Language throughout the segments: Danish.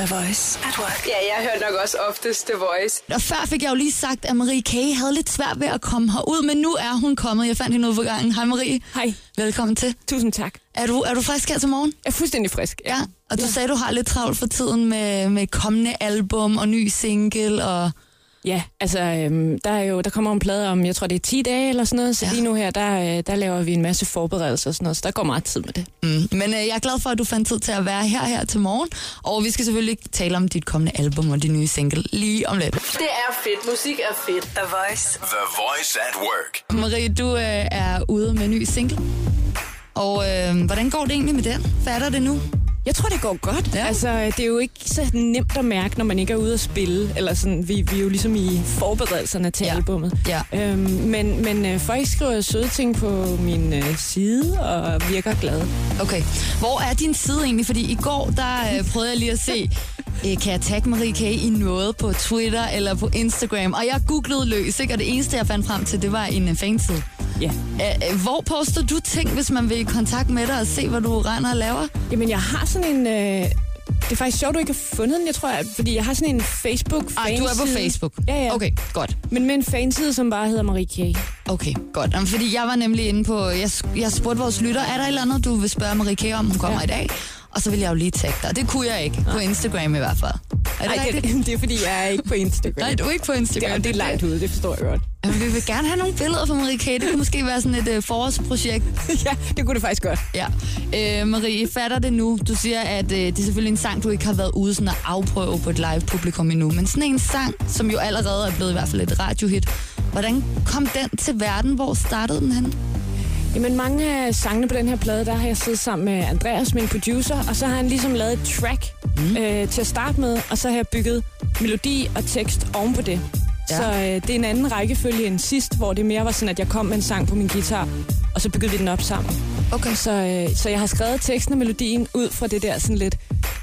The Voice at work. Ja, jeg hører nok også oftest The Voice. Og før fik jeg jo lige sagt, at Marie K. havde lidt svært ved at komme herud, men nu er hun kommet. Jeg fandt hende ude på gangen. Hej Marie. Hej. Velkommen til. Tusind tak. Er du, er du frisk her til morgen? Jeg er fuldstændig frisk. Ja. Og du sagde, du har lidt travlt for tiden med, med kommende album og ny single og... Ja, altså, øhm, der, er jo, der kommer en plade om, jeg tror, det er 10 dage eller sådan noget, så Ja. lige nu her, der, øh, der laver vi en masse forberedelser og sådan noget, så der går meget tid med det. Mm. Men øh, jeg er glad for, at du fandt tid til at være her her til morgen. Og vi skal selvfølgelig tale om dit kommende album og din nye single lige om lidt. Det er fedt. Musik er fedt. The Voice. The Voice at Work. Marie, du øh, er ude med en ny single. Og øh, hvordan går det egentlig med den? Fatter det nu? Jeg tror, det går godt. Ja. Altså, det er jo ikke så nemt at mærke, når man ikke er ude at spille. Eller sådan, vi, vi er jo ligesom i forberedelserne til Ja. albummet. Ja. Øhm, men men øh, folk skriver søde ting på min øh, side, og virker glade. Okay. Hvor er din side egentlig? Fordi i går, der øh, prøvede jeg lige at se, øh, kan jeg tagge Marie K. i noget på Twitter eller på Instagram? Og jeg googlede løs, ikke? Og det eneste, jeg fandt frem til, det var en øh, fanside. Ja. Øh, hvor poster du ting, hvis man vil i kontakt med dig og se, hvad du render og laver? Jamen, jeg har sådan en... Øh, det er faktisk sjovt, du ikke har fundet den, jeg tror, at- fordi jeg har sådan en facebook Ej, du er på Facebook? Ja, ja. Okay, godt. Men med en fanside, som bare hedder Marie K. Okay, godt. Jamen, fordi jeg var nemlig inde på, jeg, jeg spurgte vores lytter, er der et eller andet, du vil spørge Marie K. om, hun kommer ja. I dag? Og så ville jeg jo lige tagge dig. Det kunne jeg ikke, på Instagram i hvert fald. Er det Ej, det, det er fordi, jeg er ikke på Instagram. Nej, du er ikke på det, Instagram. er, det er langt ude, det forstår jeg godt. Vi vil gerne have nogle billeder fra Marie K. Det kunne måske være sådan et øh, forårsprojekt. ja, det kunne det faktisk godt. Ja. Øh, Marie, fatter det nu? Du siger, at øh, det er selvfølgelig en sang, du ikke har været ude sådan at afprøve på et live publikum endnu. Men sådan en sang, som jo allerede er blevet i hvert fald et radiohit. Hvordan kom den til verden? Hvor startede den hen? Jamen, mange af sangene på den her plade, der har jeg siddet sammen med Andreas, min producer, og så har han ligesom lavet et track mm. øh, til at starte med, og så har jeg bygget melodi og tekst oven på det. Ja. Så øh, det er en anden rækkefølge end sidst, hvor det mere var sådan, at jeg kom med en sang på min guitar, og så byggede vi den op sammen. Okay. Så, øh, så jeg har skrevet teksten og melodien ud fra det der sådan lidt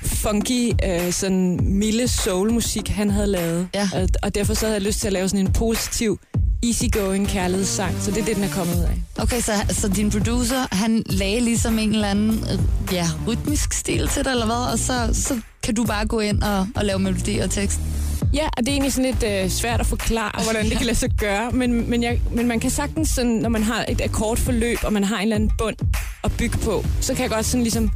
funky, øh, sådan milde soul-musik, han havde lavet. Ja. Og, og derfor så havde jeg lyst til at lave sådan en positiv, easygoing kærlighedssang. Så det er det, den er kommet ud af. Okay, så, så din producer, han lagde ligesom en eller anden øh, ja, rytmisk stil til dig, eller hvad? Og så, så kan du bare gå ind og, og lave melodi og tekst. Ja, og det er egentlig sådan lidt øh, svært at forklare, hvordan det kan lade sig gøre. Men, men, jeg, men man kan sagtens, sådan, når man har et akkordforløb, og man har en eller anden bund at bygge på, så kan jeg godt sådan ligesom,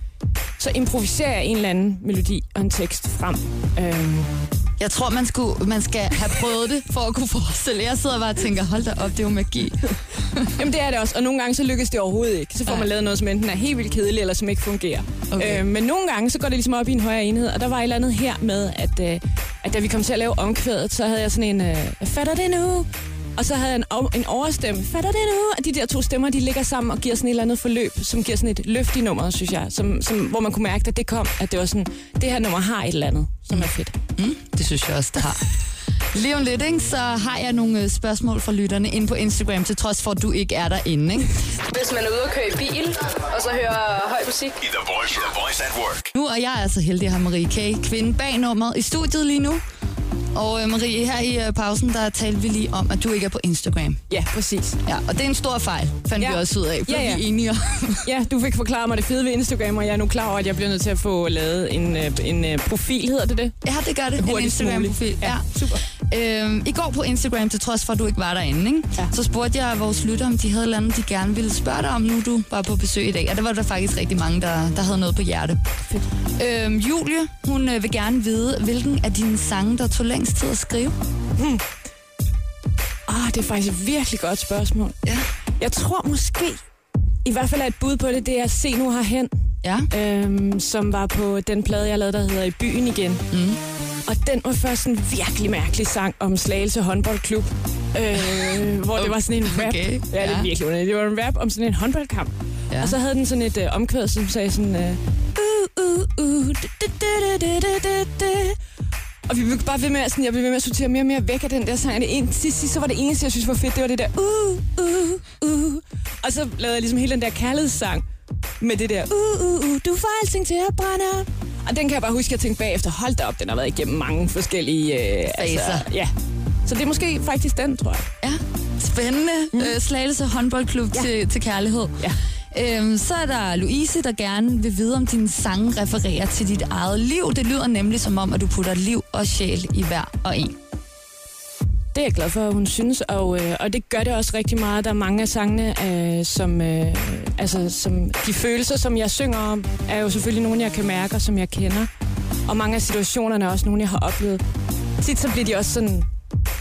så improviserer jeg en eller anden melodi og en tekst frem. Øhm, Jeg tror, man, skulle, man skal have prøvet det, for at kunne forestille. Jeg sidder bare og tænker, hold da op, det er jo magi. Jamen det er det også, og nogle gange så lykkes det overhovedet ikke. Så får man lavet noget, som enten er helt vildt kedeligt, eller som ikke fungerer. Okay. Øh, men nogle gange, så går det ligesom op i en højere enhed, og der var et eller andet her med, at, øh, at da vi kom til at lave omkvædet, så havde jeg sådan en, øh, fatter det nu? Og så havde jeg en, en overstemme, fatter det nu? Og de der to stemmer, de ligger sammen og giver sådan et eller andet forløb, som giver sådan et løft i nummeret, synes jeg. Som, som, hvor man kunne mærke, at det kom, at det var sådan, det her nummer har et eller andet, som er fedt. Mm, det synes jeg også, det har. Lige om lidt, ikke, så har jeg nogle øh, spørgsmål fra lytterne ind på Instagram, til trods for, at du ikke er derinde. Ikke? Hvis man er ude og køre i bil, og så hører høj musik. I The Voice, The Voice at Work. Nu er jeg altså heldig at have Marie K., kvinde bag nummeret, i studiet lige nu. Og øh, Marie, her i øh, pausen, der talte vi lige om, at du ikke er på Instagram. Ja, præcis. Ja, og det er en stor fejl, fandt Ja. vi også ud af. Blev Ja, ja. vi enige om. Ja, du fik forklaret mig det fede ved Instagram, og jeg er nu klar over, at jeg bliver nødt til at få lavet en, øh, en øh, profil, hedder det det? Ja, det gør det. En Hurtigst muligt. Instagram-profil. Ja, super. Øhm, I går på Instagram, til trods for, at du ikke var derinde, ikke? Ja. så spurgte jeg vores lytter, om de havde eller andet, de gerne ville spørge dig om, nu du var på besøg i dag. Og der var der faktisk rigtig mange, der, der havde noget på hjerte. Fedt. Øhm, Julie, hun øh, vil gerne vide, hvilken af dine sange, der tog længst tid at skrive. Ah, det er faktisk et virkelig godt spørgsmål. Ja. Jeg tror måske, i hvert fald er et bud på det, det er Se nu herhen, Ja. øhm, som var på den plade, jeg lavede, der hedder I byen igen. Mm. Og den var først en virkelig mærkelig sang om Slagelse håndboldklub, øh, hvor det var sådan en rap. Okay, Ja, det er virkelig underligt. Det var en rap om sådan en håndboldkamp. Ja. Og så havde den sådan et øh, omkvæd, som sagde sådan... Øh, uh, uh, uh. Og vi blev bare ved med, sådan, jeg blev ved med at sortere mere og mere væk af den der sang. Det en, sidst, sidst, så var det eneste, jeg synes var fedt, det var det der uh, uh, uh. Og så lavede jeg ligesom hele den der kærlighedssang med det der uh, uh, uh, du får alting til at brænde op. Og den kan jeg bare huske, at jeg tænkte bagefter, hold da op, den har været igennem mange forskellige... Øh, Faser. ja. Så det er måske faktisk den, tror jeg. Ja, spændende. Mm. Øh, Slagelse håndboldklub. Ja. til, til kærlighed. Ja. Øhm, så er der Louise, der gerne vil vide, om dine sange refererer til dit eget liv. Det lyder nemlig som om, at du putter liv og sjæl i hver og en. Det er jeg glad for, at hun synes, og, øh, og det gør det også rigtig meget. Der er mange af sangene, øh, som, øh, altså, som de følelser, som jeg synger om, er jo selvfølgelig nogle, jeg kan mærke, og som jeg kender. Og mange af situationerne er også nogle, jeg har oplevet. Tit så bliver de også sådan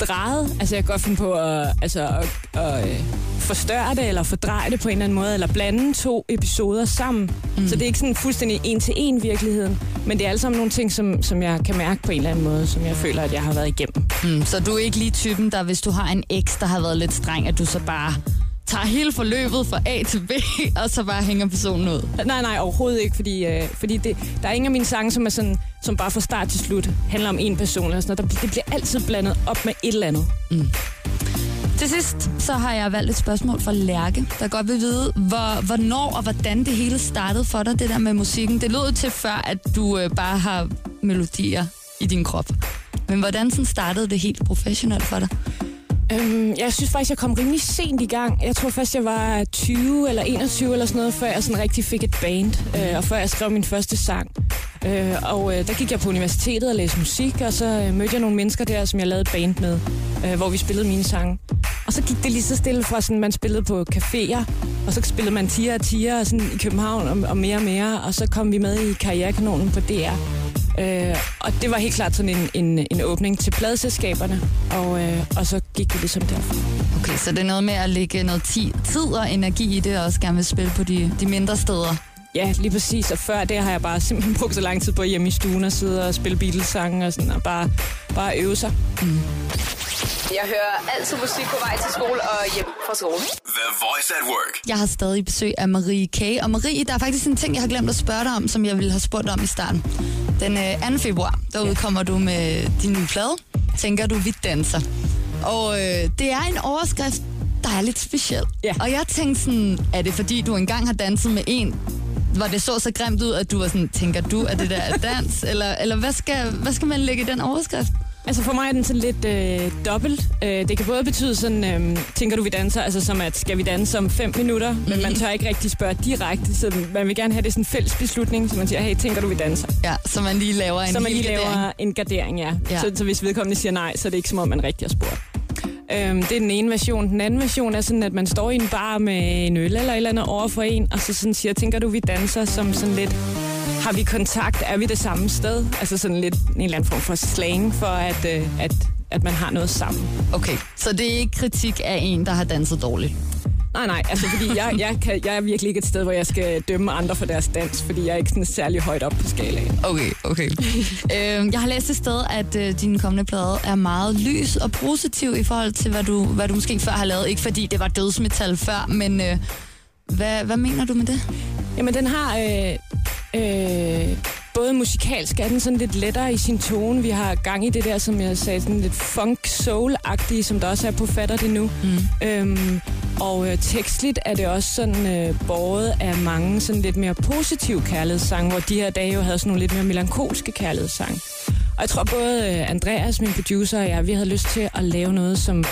drejet. Altså jeg kan godt finde på at, altså, at, at, at forstørre det, eller fordreje det på en eller anden måde, eller blande to episoder sammen. Mm. Så det er ikke sådan fuldstændig en til en virkeligheden, men det er alle sammen nogle ting, som, som jeg kan mærke på en eller anden måde, som jeg føler, at jeg har været igennem. Mm, så du er ikke lige typen, der hvis du har en eks, der har været lidt streng, at du så bare tager hele forløbet fra A til B, og så bare hænger personen ud. Nej, nej, overhovedet ikke, fordi, øh, fordi det, der er ingen af mine sange, som er sådan, som bare fra start til slut handler om en person. Eller sådan noget. Det bliver altid blandet op med et eller andet. Mm. Til sidst, så har jeg valgt et spørgsmål fra Lærke, der godt vil vide, hvor, hvornår og hvordan det hele startede for dig, det der med musikken. Det lød til før, at du øh, bare har melodier i din krop. Men hvordan sådan startede det helt professionelt for dig? Øhm, jeg synes faktisk, jeg kom rimelig sent i gang. Jeg tror først, jeg var 20 eller 21 eller sådan noget, før jeg sådan rigtig fik et band, øh, og før jeg skrev min første sang. Øh, og øh, der gik jeg på universitetet og læste musik, og så øh, mødte jeg nogle mennesker der, som jeg lavede et band med, øh, hvor vi spillede mine sange. Og så gik det lige så stille fra, sådan, man spillede på caféer, og så spillede man tiger og tiger sådan, i København og, og mere og mere, og så kom vi med i Karrierekanonen på DR. Øh, og det var helt klart sådan en, en, en åbning til pladselskaberne, og, øh, og så gik det ligesom derfra. Okay, så det er noget med at lægge noget tid, tid og energi i det, og også gerne vil spille på de, de mindre steder. Ja, lige præcis. Og før det har jeg bare simpelthen brugt så lang tid på hjemme i stuen og sidde og spille Beatles-sange og sådan, og bare, bare øve sig. Mm. Jeg hører altid musik på vej til skole og hjem fra skole. The Voice at Work. Jeg har stadig besøg af Marie K. Og Marie, der er faktisk en ting, jeg har glemt at spørge dig om, som jeg ville have spurgt om i starten. Den øh, 2. februar, der udkommer du med din nye plade. Tænker du, vi danser. Og øh, det er en overskrift, der er lidt speciel. Ja. Og jeg tænkte sådan, er det fordi, du engang har danset med en, hvor det så så grimt ud, at du var sådan, tænker du, at det der er dans? eller eller hvad, skal, hvad skal man lægge i den overskrift? Altså for mig er den sådan lidt øh, dobbelt. Øh, det kan både betyde sådan, øh, tænker du vi danser, altså som at skal vi danse om fem minutter, mm-hmm. men man tør ikke rigtig spørge direkte, så man vil gerne have det sådan en fælles beslutning, så man siger, hey, tænker du vi danser? Ja, så man lige laver en Så man lige gardering. laver en gardering, ja. Ja. Så, så hvis vedkommende siger nej, så er det ikke som om, man rigtig har spurgt. Øhm, det er den ene version. Den anden version er sådan, at man står i en bar med en øl eller et eller andet over for en, og så sådan siger, tænker du, vi danser som sådan lidt, har vi kontakt, er vi det samme sted? Altså sådan lidt en eller anden form for slang for, at, øh, at, at man har noget sammen. Okay, så det er ikke kritik af en, der har danset dårligt. Nej, nej, altså fordi jeg, jeg, kan, jeg er virkelig ikke et sted, hvor jeg skal dømme andre for deres dans, fordi jeg er ikke sådan særlig højt op på skalaen. Okay, okay. øhm, jeg har læst et sted, at øh, din kommende plade er meget lys og positiv i forhold til, hvad du, hvad du måske før har lavet. Ikke fordi det var dødsmetal før, men øh, hvad, hvad mener du med det? Jamen, den har... Øh, øh, både musikalsk er den sådan lidt lettere i sin tone. Vi har gang i det der, som jeg sagde, sådan lidt funk-soul-agtige, som der også er på Fatter det nu. Mm. Øhm, og øh, tekstligt er det også sådan øh, båret af mange sådan lidt mere positive kærlighedssange, hvor de her dage jo havde sådan nogle lidt mere melankolske kærlighedssange. Og jeg tror både øh, Andreas, min producer, og jeg, vi havde lyst til at lave noget, som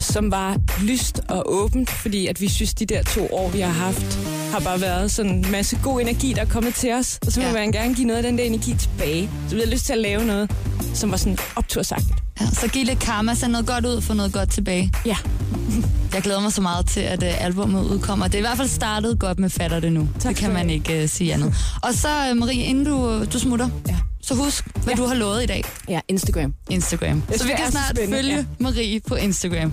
som var lyst og åbent, fordi at vi synes, de der to år, vi har haft, har bare været sådan en masse god energi, der er kommet til os. Og så vil Ja. man gerne give noget af den der energi tilbage. Så vi havde lyst til at lave noget, som var sådan optursagtigt. Ja, så giv lidt karma, send noget godt ud, få noget godt tilbage. Ja. Jeg glæder mig så meget til, at uh, albumet udkommer. Det er i hvert fald startet godt med Fatter det nu. Tak det kan man ikke uh, sige andet. Og så, uh, Marie, inden du, du smutter, Ja. så husk, hvad Ja. du har lovet i dag. Ja, Instagram. Instagram. Så vi kan snart spændende, følge ja. Marie på Instagram.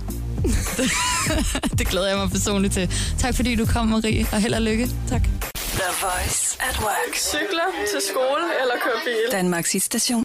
det glæder jeg mig personligt til. Tak fordi du kom, Marie, og held og lykke. Tak. The Voice at Work. Cykler til skole eller kører bil? Danmarks hitstation.